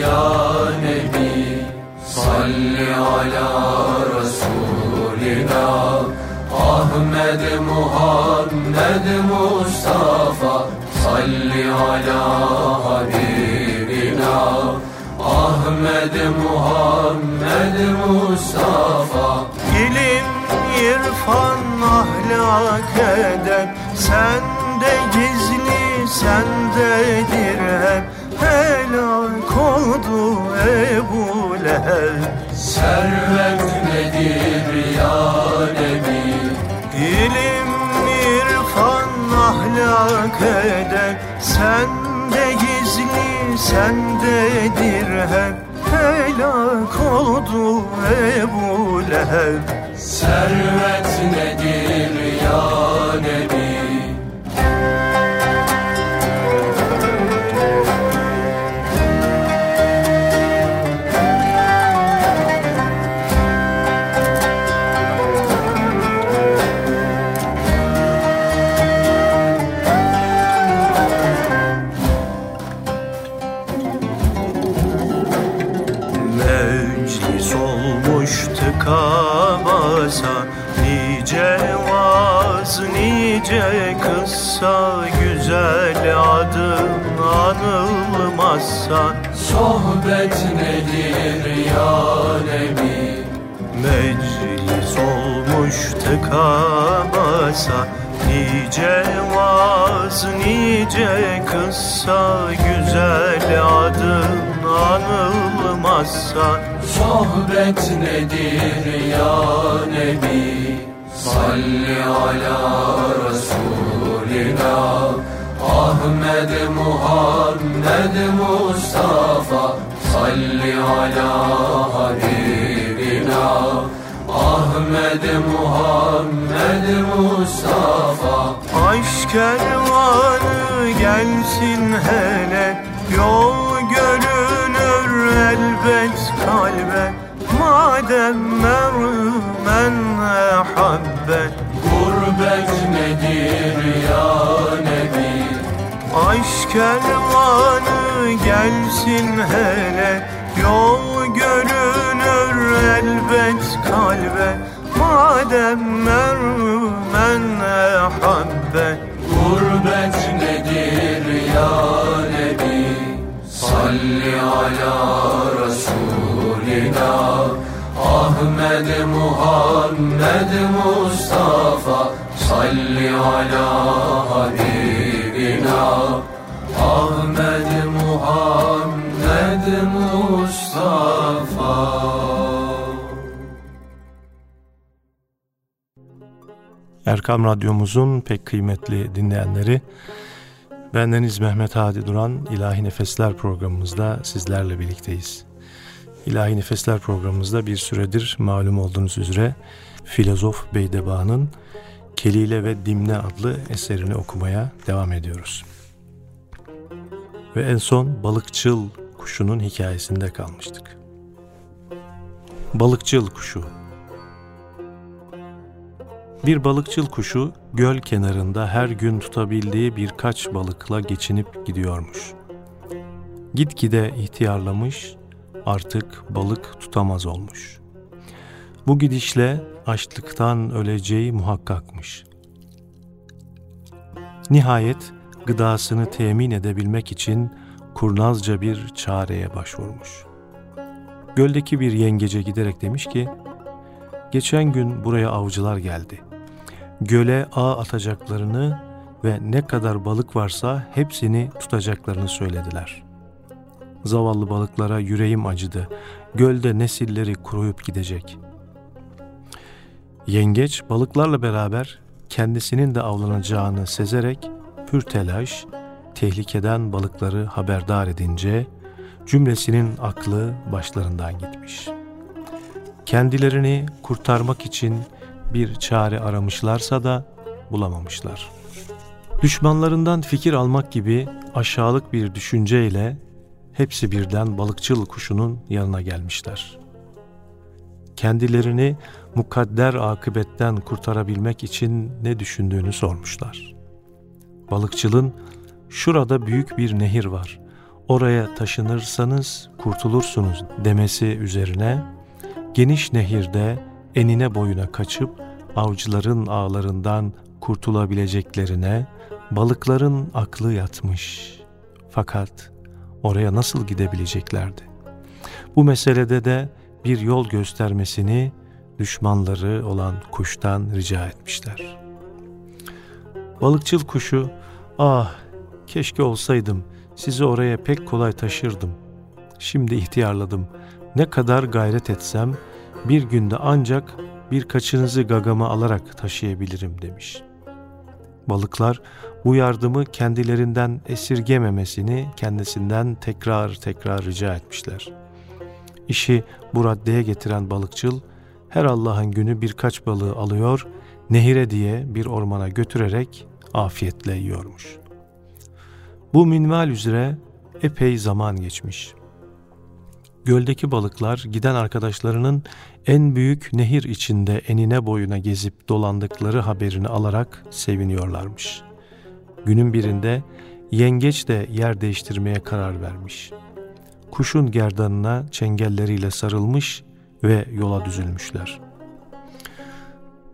ya Nebi Salli ala Resulina Ahmed Muhammed Mustafa Salli ala Habibina. Ahmed Muhammed Mustafa. İlim, irfan, ahlak, edep Sende gizli, sendedir hep Helak oldu Ebu Leheb. Servet nedir ya Nebi? İlim, irfan, ahlak, edep Sende gizli, sendedir hep Helak oldu Ebu Leheb. Servet nedir ya Nebi anılmazsa Sohbet nedir ya Nebi? Salli ala Resulina Ahmed Muhammed Mustafa. Salli ala Habibina. Ahmed Muhammed Mustafa. Aşk kervanı gelsin hele. Yol görünür elbet Madem mermen ehabbet Gurbet nedir ya Nebi? Aşk kervanı gelsin hele Yol görünür elbet kalbe. Madem mermen ehabbet Gurbet nedir ya Nebi? Salli ala Resulina Ahmed Muhammed Mustafa Salli ala Habibina Ahmed Muhammed Mustafa Erkam Radyomuzun pek kıymetli dinleyenleri, bendeniz Mehmet Hadi Duran İlahi Nefesler programımızda sizlerle birlikteyiz. İlahi Nefesler programımızda bir süredir malum olduğunuz üzere filozof Beydeba'nın Kelile ve Dimne adlı eserini okumaya devam ediyoruz. Ve en son balıkçıl kuşunun hikayesinde kalmıştık. Balıkçıl kuşu bir balıkçıl kuşu göl kenarında her gün tutabildiği birkaç balıkla geçinip gidiyormuş. Gitgide ihtiyarlamış, artık balık tutamaz olmuş. Bu gidişle açlıktan öleceği muhakkakmış. Nihayet gıdasını temin edebilmek için kurnazca bir çareye başvurmuş. Göldeki bir yengece giderek demiş ki, Geçen gün buraya avcılar geldi. Göle ağ atacaklarını ve ne kadar balık varsa hepsini tutacaklarını söylediler. Zavallı balıklara yüreğim acıdı. Gölde nesilleri kuruyup gidecek. Yengeç balıklarla beraber kendisinin de avlanacağını sezerek pür telaş, tehlikeden balıkları haberdar edince cümlesinin aklı başlarından gitmiş.'' kendilerini kurtarmak için bir çare aramışlarsa da bulamamışlar. Düşmanlarından fikir almak gibi aşağılık bir düşünceyle hepsi birden balıkçıl kuşunun yanına gelmişler. Kendilerini mukadder akıbetten kurtarabilmek için ne düşündüğünü sormuşlar. Balıkçılın şurada büyük bir nehir var. Oraya taşınırsanız kurtulursunuz demesi üzerine geniş nehirde enine boyuna kaçıp avcıların ağlarından kurtulabileceklerine balıkların aklı yatmış. Fakat oraya nasıl gidebileceklerdi? Bu meselede de bir yol göstermesini düşmanları olan kuştan rica etmişler. Balıkçıl kuşu, ah keşke olsaydım, sizi oraya pek kolay taşırdım. Şimdi ihtiyarladım. Ne kadar gayret etsem bir günde ancak birkaçınızı gagama alarak taşıyabilirim demiş. Balıklar bu yardımı kendilerinden esirgememesini kendisinden tekrar tekrar rica etmişler. İşi bu raddeye getiren balıkçıl her Allah'ın günü birkaç balığı alıyor, nehire diye bir ormana götürerek afiyetle yiyormuş. Bu minval üzere epey zaman geçmiş. Göldeki balıklar giden arkadaşlarının en büyük nehir içinde enine boyuna gezip dolandıkları haberini alarak seviniyorlarmış. Günün birinde yengeç de yer değiştirmeye karar vermiş. Kuşun gerdanına çengelleriyle sarılmış ve yola düzülmüşler.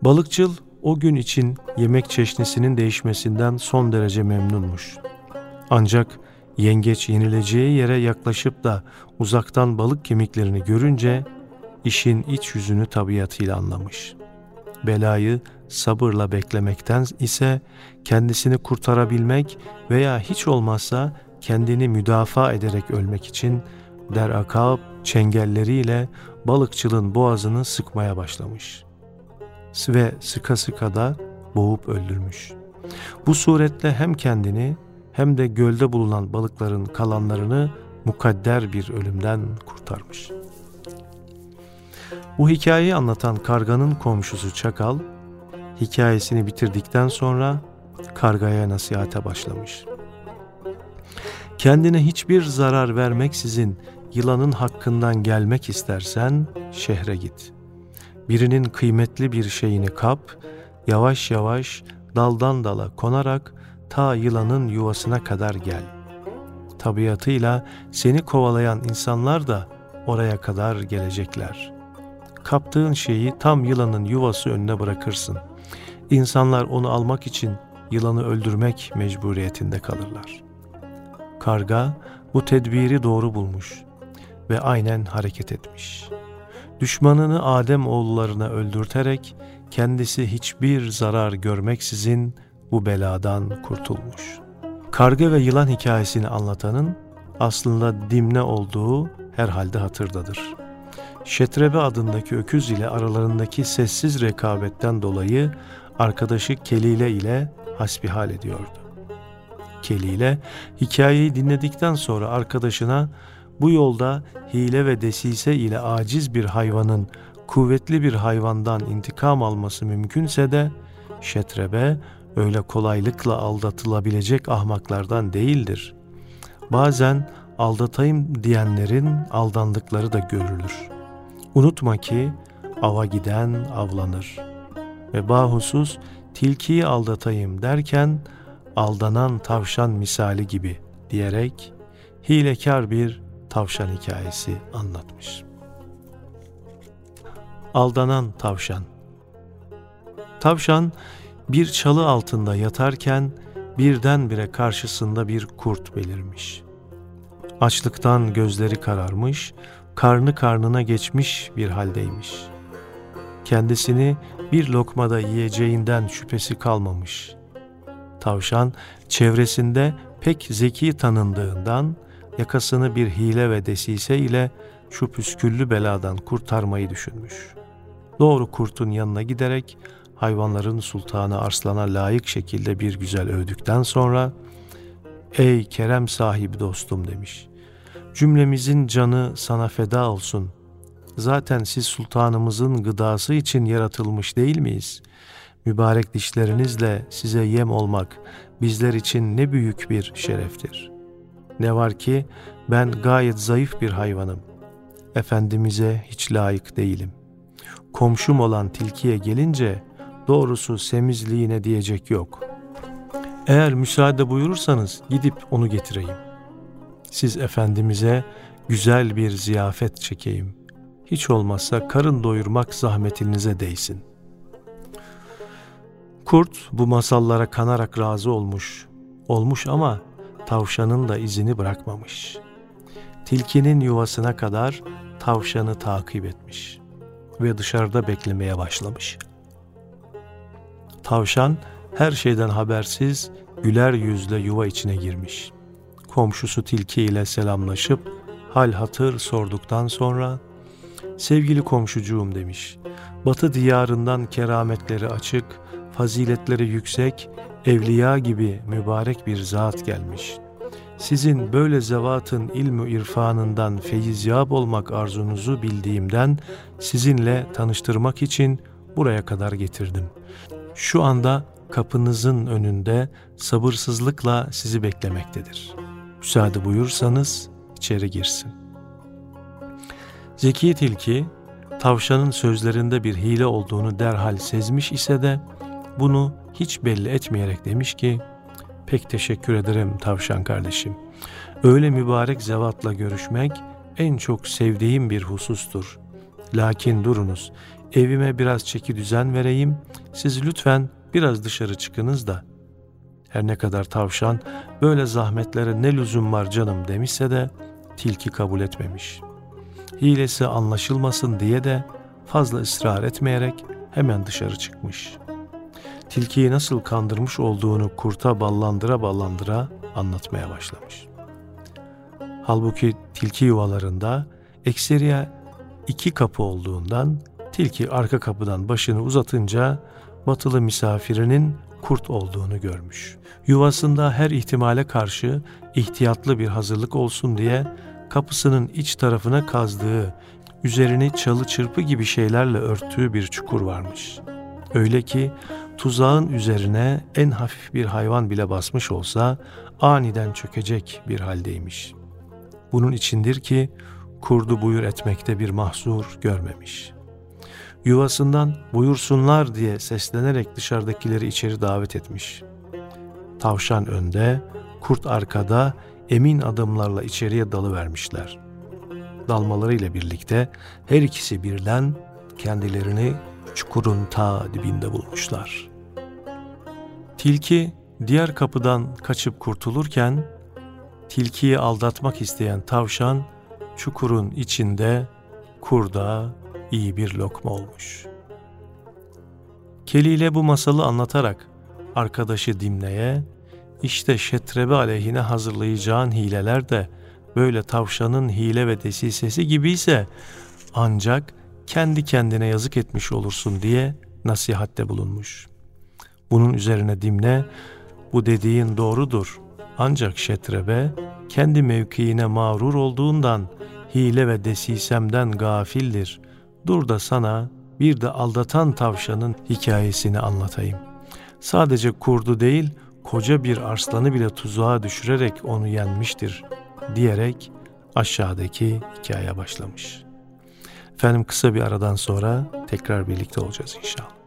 Balıkçıl o gün için yemek çeşnisinin değişmesinden son derece memnunmuş. Ancak yengeç yenileceği yere yaklaşıp da uzaktan balık kemiklerini görünce işin iç yüzünü tabiatıyla anlamış. Belayı sabırla beklemekten ise kendisini kurtarabilmek veya hiç olmazsa kendini müdafaa ederek ölmek için derakab çengelleriyle balıkçılın boğazını sıkmaya başlamış. Ve sıka sıka da boğup öldürmüş. Bu suretle hem kendini hem de gölde bulunan balıkların kalanlarını mukadder bir ölümden kurtarmış. Bu hikayeyi anlatan karganın komşusu Çakal, hikayesini bitirdikten sonra kargaya nasihate başlamış. Kendine hiçbir zarar vermeksizin yılanın hakkından gelmek istersen şehre git. Birinin kıymetli bir şeyini kap, yavaş yavaş daldan dala konarak ta yılanın yuvasına kadar gel. Tabiatıyla seni kovalayan insanlar da oraya kadar gelecekler. Kaptığın şeyi tam yılanın yuvası önüne bırakırsın. İnsanlar onu almak için yılanı öldürmek mecburiyetinde kalırlar. Karga bu tedbiri doğru bulmuş ve aynen hareket etmiş. Düşmanını Adem oğullarına öldürterek kendisi hiçbir zarar görmeksizin bu beladan kurtulmuş. Karga ve yılan hikayesini anlatanın aslında Dimne olduğu herhalde hatırdadır. Şetrebe adındaki öküz ile aralarındaki sessiz rekabetten dolayı arkadaşı Kelile ile hasbihal ediyordu. Kelile hikayeyi dinledikten sonra arkadaşına bu yolda hile ve desise ile aciz bir hayvanın kuvvetli bir hayvandan intikam alması mümkünse de şetrebe öyle kolaylıkla aldatılabilecek ahmaklardan değildir. Bazen aldatayım diyenlerin aldandıkları da görülür. Unutma ki ava giden avlanır. Ve bahusus tilkiyi aldatayım derken aldanan tavşan misali gibi diyerek hilekar bir tavşan hikayesi anlatmış. Aldanan tavşan Tavşan bir çalı altında yatarken birdenbire karşısında bir kurt belirmiş. Açlıktan gözleri kararmış, karnı karnına geçmiş bir haldeymiş. Kendisini bir lokmada yiyeceğinden şüphesi kalmamış. Tavşan çevresinde pek zeki tanındığından yakasını bir hile ve desise ile şu püsküllü beladan kurtarmayı düşünmüş. Doğru kurtun yanına giderek hayvanların sultanı Arslan'a layık şekilde bir güzel övdükten sonra ''Ey kerem sahibi dostum'' demiş. ''Cümlemizin canı sana feda olsun. Zaten siz sultanımızın gıdası için yaratılmış değil miyiz? Mübarek dişlerinizle size yem olmak bizler için ne büyük bir şereftir. Ne var ki ben gayet zayıf bir hayvanım. Efendimiz'e hiç layık değilim. Komşum olan tilkiye gelince doğrusu semizliğine diyecek yok. Eğer müsaade buyurursanız gidip onu getireyim. Siz Efendimiz'e güzel bir ziyafet çekeyim. Hiç olmazsa karın doyurmak zahmetinize değsin. Kurt bu masallara kanarak razı olmuş. Olmuş ama tavşanın da izini bırakmamış. Tilkinin yuvasına kadar tavşanı takip etmiş ve dışarıda beklemeye başlamış. Tavşan her şeyden habersiz güler yüzle yuva içine girmiş. Komşusu tilki ile selamlaşıp hal hatır sorduktan sonra sevgili komşucuğum demiş. Batı diyarından kerametleri açık, faziletleri yüksek, evliya gibi mübarek bir zat gelmiş. Sizin böyle zevatın ilmu irfanından feyizyab olmak arzunuzu bildiğimden sizinle tanıştırmak için buraya kadar getirdim. Şu anda kapınızın önünde sabırsızlıkla sizi beklemektedir. Müsaade buyursanız içeri girsin. Zeki Tilki, tavşanın sözlerinde bir hile olduğunu derhal sezmiş ise de bunu hiç belli etmeyerek demiş ki, pek teşekkür ederim tavşan kardeşim. Öyle mübarek zevatla görüşmek en çok sevdiğim bir husustur. Lakin durunuz, evime biraz çeki düzen vereyim, siz lütfen biraz dışarı çıkınız da. Her ne kadar tavşan böyle zahmetlere ne lüzum var canım demişse de tilki kabul etmemiş. Hilesi anlaşılmasın diye de fazla ısrar etmeyerek hemen dışarı çıkmış. Tilkiyi nasıl kandırmış olduğunu kurta ballandıra ballandıra anlatmaya başlamış. Halbuki tilki yuvalarında ekseriye iki kapı olduğundan tilki arka kapıdan başını uzatınca batılı misafirinin kurt olduğunu görmüş. Yuvasında her ihtimale karşı ihtiyatlı bir hazırlık olsun diye kapısının iç tarafına kazdığı, üzerini çalı çırpı gibi şeylerle örttüğü bir çukur varmış. Öyle ki tuzağın üzerine en hafif bir hayvan bile basmış olsa aniden çökecek bir haldeymiş. Bunun içindir ki kurdu buyur etmekte bir mahzur görmemiş. Yuvasından buyursunlar diye seslenerek dışarıdakileri içeri davet etmiş. Tavşan önde, kurt arkada emin adımlarla içeriye dalı vermişler. Dalmalarıyla birlikte her ikisi birden kendilerini çukurun ta dibinde bulmuşlar. Tilki diğer kapıdan kaçıp kurtulurken tilkiyi aldatmak isteyen tavşan çukurun içinde kurda iyi bir lokma olmuş. Kelile bu masalı anlatarak arkadaşı Dimne'ye işte şetrebe aleyhine hazırlayacağın hileler de böyle tavşanın hile ve desisesi gibiyse ancak kendi kendine yazık etmiş olursun diye nasihatte bulunmuş. Bunun üzerine Dimne bu dediğin doğrudur ancak şetrebe kendi mevkiine mağrur olduğundan hile ve desisemden gafildir. Dur da sana bir de aldatan tavşanın hikayesini anlatayım. Sadece kurdu değil, koca bir arslanı bile tuzağa düşürerek onu yenmiştir diyerek aşağıdaki hikaye başlamış. Efendim kısa bir aradan sonra tekrar birlikte olacağız inşallah.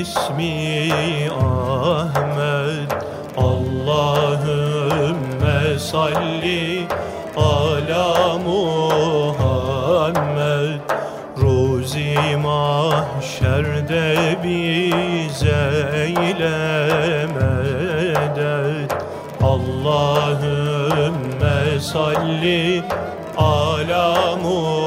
İsmi Ahmet. Allahümme salli ala Muhammed. Ruzi mahşerde bize eyle medet Allahümme salli ala Muhammed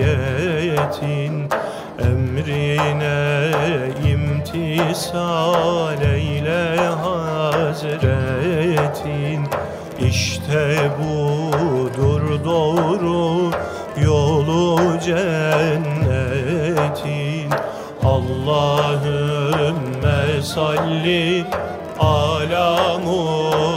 niyetin Emrine imtisal eyle hazretin. İşte budur doğru yolu cennetin. Allahümme salli ala Muhammed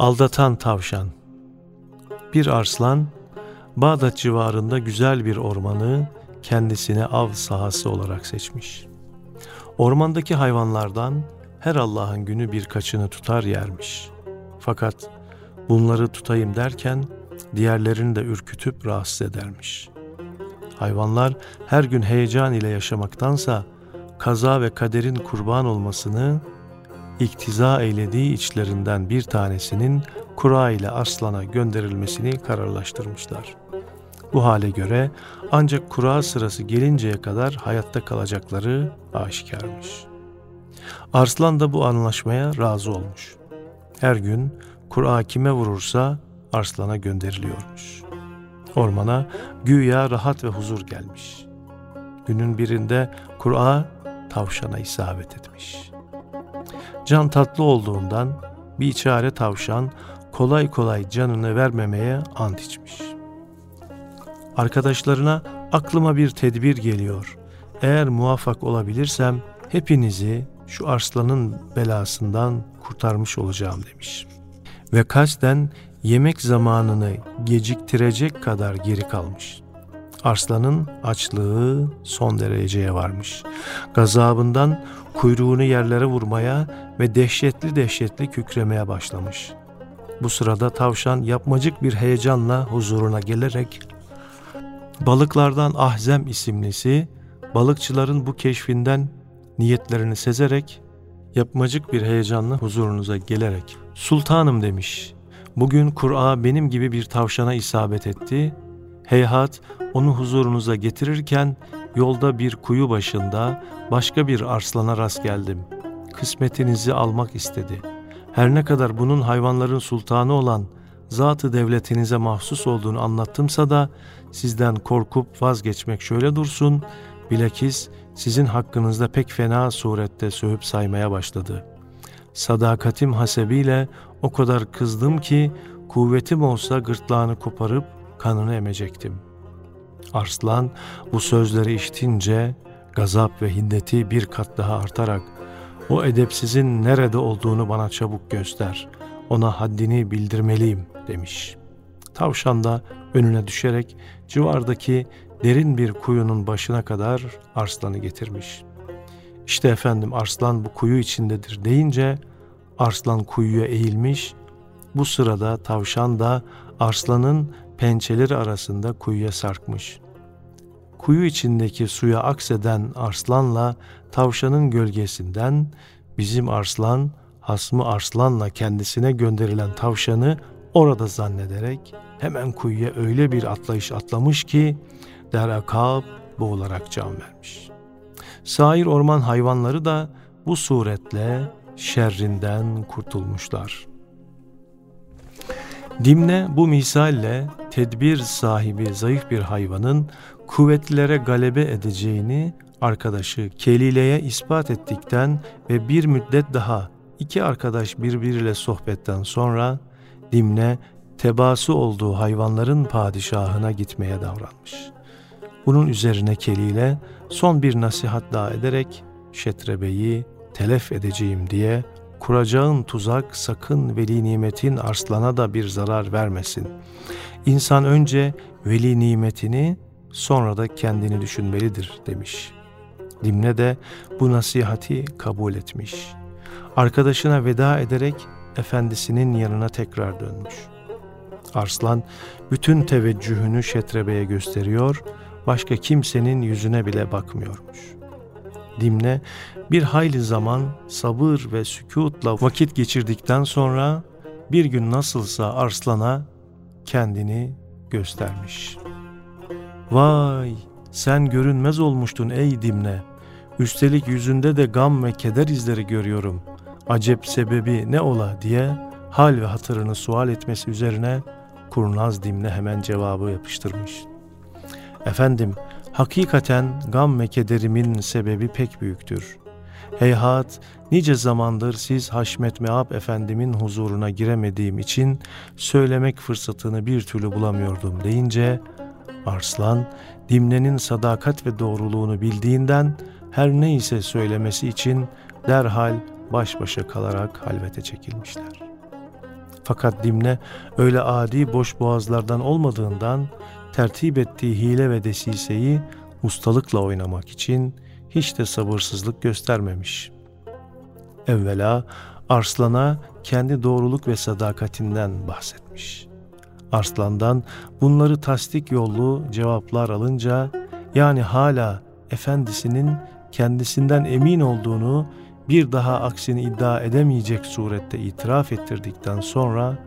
Aldatan tavşan Bir arslan Bağdat civarında güzel bir ormanı kendisine av sahası olarak seçmiş. Ormandaki hayvanlardan her Allah'ın günü birkaçını tutar yermiş. Fakat bunları tutayım derken diğerlerini de ürkütüp rahatsız edermiş. Hayvanlar her gün heyecan ile yaşamaktansa kaza ve kaderin kurban olmasını iktiza eylediği içlerinden bir tanesinin kura ile aslana gönderilmesini kararlaştırmışlar. Bu hale göre ancak kura sırası gelinceye kadar hayatta kalacakları aşikarmış. Arslan da bu anlaşmaya razı olmuş. Her gün kura kime vurursa arslana gönderiliyormuş. Ormana güya rahat ve huzur gelmiş. Günün birinde kura tavşana isabet etmiş. Can tatlı olduğundan bir çare tavşan kolay kolay canını vermemeye ant içmiş. Arkadaşlarına aklıma bir tedbir geliyor. Eğer muvaffak olabilirsem hepinizi şu arslanın belasından kurtarmış olacağım demiş. Ve kasten yemek zamanını geciktirecek kadar geri kalmış. Arslanın açlığı son dereceye varmış. Gazabından kuyruğunu yerlere vurmaya ve dehşetli dehşetli kükremeye başlamış. Bu sırada tavşan yapmacık bir heyecanla huzuruna gelerek balıklardan Ahzem isimlisi balıkçıların bu keşfinden niyetlerini sezerek yapmacık bir heyecanla huzurunuza gelerek Sultanım demiş. Bugün Kur'a benim gibi bir tavşana isabet etti. Heyhat onu huzurunuza getirirken yolda bir kuyu başında başka bir arslana rast geldim. Kısmetinizi almak istedi. Her ne kadar bunun hayvanların sultanı olan zatı devletinize mahsus olduğunu anlattımsa da sizden korkup vazgeçmek şöyle dursun, bilakis sizin hakkınızda pek fena surette sövüp saymaya başladı. Sadakatim hasebiyle o kadar kızdım ki kuvvetim olsa gırtlağını koparıp kanını emecektim. Arslan bu sözleri işitince gazap ve hiddeti bir kat daha artarak o edepsizin nerede olduğunu bana çabuk göster. Ona haddini bildirmeliyim demiş. Tavşan da önüne düşerek civardaki derin bir kuyunun başına kadar arslanı getirmiş. İşte efendim arslan bu kuyu içindedir deyince arslan kuyuya eğilmiş. Bu sırada tavşan da arslanın pençeleri arasında kuyuya sarkmış. Kuyu içindeki suya akseden arslanla tavşanın gölgesinden bizim arslan hasmı arslanla kendisine gönderilen tavşanı orada zannederek hemen kuyuya öyle bir atlayış atlamış ki derakab boğularak can vermiş. Sair orman hayvanları da bu suretle şerrinden kurtulmuşlar. Dimne bu misalle tedbir sahibi zayıf bir hayvanın kuvvetlilere galebe edeceğini arkadaşı Kelile'ye ispat ettikten ve bir müddet daha iki arkadaş birbiriyle sohbetten sonra Dimne tebası olduğu hayvanların padişahına gitmeye davranmış. Bunun üzerine Kelile son bir nasihat daha ederek Şetrebe'yi telef edeceğim diye kuracağın tuzak sakın veli nimetin arslana da bir zarar vermesin. İnsan önce veli nimetini sonra da kendini düşünmelidir demiş. Dimne de bu nasihati kabul etmiş. Arkadaşına veda ederek efendisinin yanına tekrar dönmüş. Arslan bütün teveccühünü Şetrebe'ye gösteriyor, başka kimsenin yüzüne bile bakmıyormuş. Dimne bir hayli zaman sabır ve sükutla vakit geçirdikten sonra bir gün nasılsa Arslan'a kendini göstermiş. Vay sen görünmez olmuştun ey Dimne. Üstelik yüzünde de gam ve keder izleri görüyorum. Acep sebebi ne ola diye hal ve hatırını sual etmesi üzerine kurnaz Dimne hemen cevabı yapıştırmış. Efendim hakikaten gam ve kederimin sebebi pek büyüktür. Heyhat nice zamandır siz Haşmet Meab Efendimin huzuruna giremediğim için söylemek fırsatını bir türlü bulamıyordum deyince Arslan Dimne'nin sadakat ve doğruluğunu bildiğinden her neyse söylemesi için derhal baş başa kalarak halvete çekilmişler. Fakat Dimne öyle adi boş boğazlardan olmadığından tertip ettiği hile ve desiseyi ustalıkla oynamak için hiç de sabırsızlık göstermemiş. Evvela Arslan'a kendi doğruluk ve sadakatinden bahsetmiş. Arslan'dan bunları tasdik yollu cevaplar alınca yani hala efendisinin kendisinden emin olduğunu bir daha aksini iddia edemeyecek surette itiraf ettirdikten sonra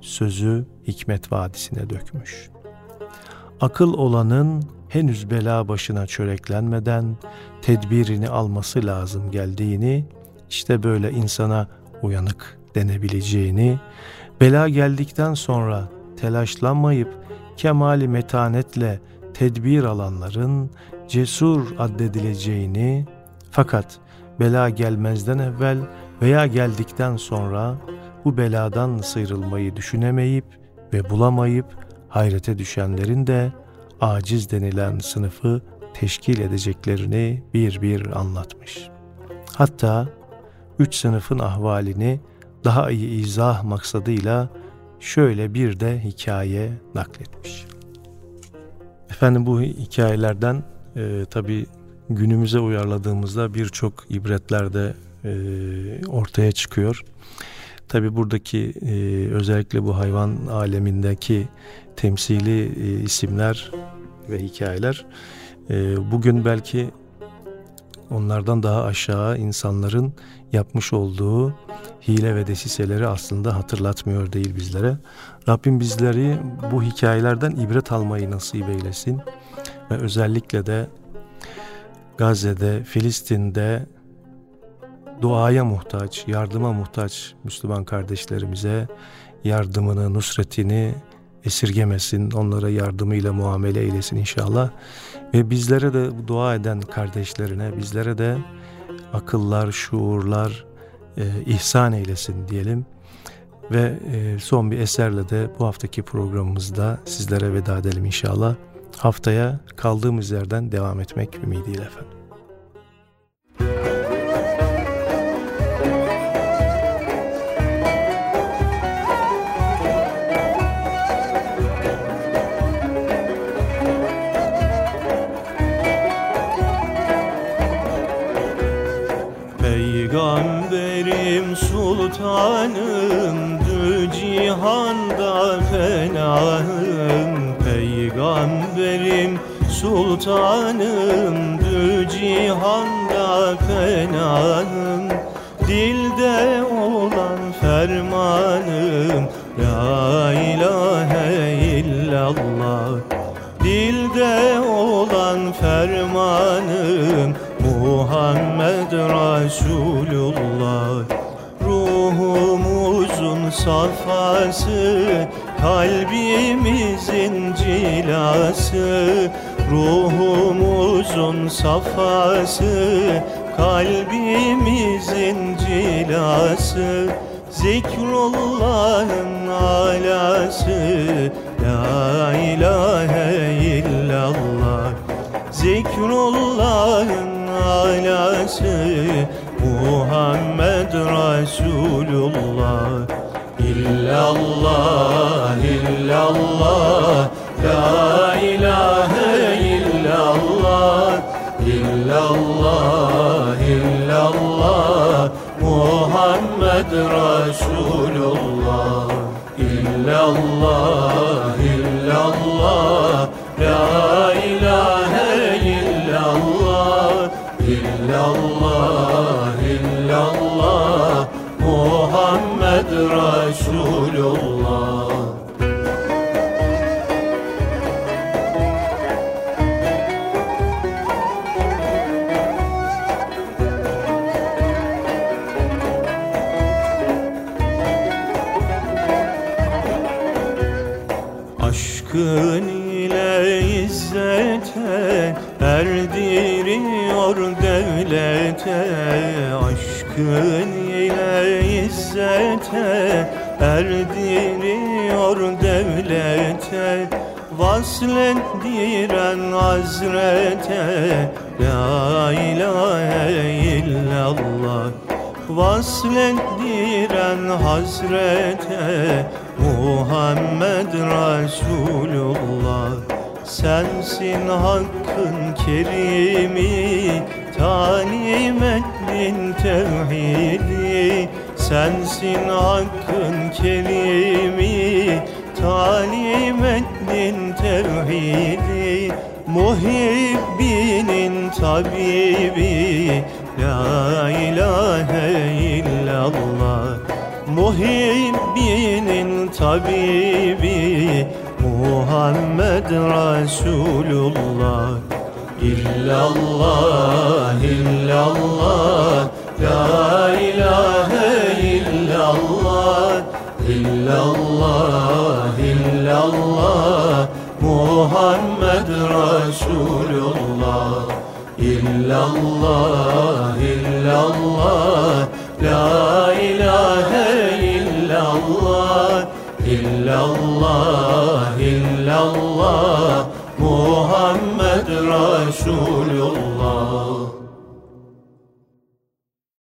sözü Hikmet Vadisi'ne dökmüş. Akıl olanın henüz bela başına çöreklenmeden tedbirini alması lazım geldiğini, işte böyle insana uyanık denebileceğini, bela geldikten sonra telaşlanmayıp kemali metanetle tedbir alanların cesur addedileceğini fakat bela gelmezden evvel veya geldikten sonra bu beladan sıyrılmayı düşünemeyip ve bulamayıp hayrete düşenlerin de aciz denilen sınıfı teşkil edeceklerini bir bir anlatmış. Hatta üç sınıfın ahvalini daha iyi izah maksadıyla şöyle bir de hikaye nakletmiş. Efendim bu hikayelerden e, tabi günümüze uyarladığımızda birçok ibretler de e, ortaya çıkıyor. Tabi buradaki e, özellikle bu hayvan alemindeki temsili e, isimler ve hikayeler e, bugün belki onlardan daha aşağı insanların yapmış olduğu hile ve desiseleri aslında hatırlatmıyor değil bizlere. Rabbim bizleri bu hikayelerden ibret almayı nasip eylesin ve özellikle de Gazze'de, Filistin'de duaya muhtaç, yardıma muhtaç Müslüman kardeşlerimize yardımını, nusretini esirgemesin, onlara yardımıyla muamele eylesin inşallah. Ve bizlere de dua eden kardeşlerine, bizlere de akıllar, şuurlar e, ihsan eylesin diyelim. Ve e, son bir eserle de bu haftaki programımızda sizlere veda edelim inşallah. Haftaya kaldığımız yerden devam etmek ümidiyle efendim. Sultanım Dü cihanda fenahım Dilde olan fermanım La ilahe illallah. Dilde olan fermanım Muhammed Resulullah. Ruhumuzun safası Kalbimizin cilası Ruhumuzun safası Kalbimizin cilası Zikrullah'ın alası. La ilahe illallah Zikrullah'ın alası. Muhammed Resulullah İllallah, illallah La İllallah, illallah Muhammed Resulullah. İllallah, Aşkın ile izzete erdiriyor devlete. Vaslettiren hazrete La ilahe illallah. Vaslettiren hazrete Muhammed Resulullah. Sensin hakkın kerimi Talim ettin tevhidi Sensin hakkın kerimi Talim ettin tevhidi Muhibbinin tabibi. La ilahe illallah Muhibbinin tabibi. Muhammed Resulullah İllallah, illallah La ilahe illallah. İllallah, illallah Muhammed Resulullah İllallah, illallah La ilahe illallah. İllallah, Resulullah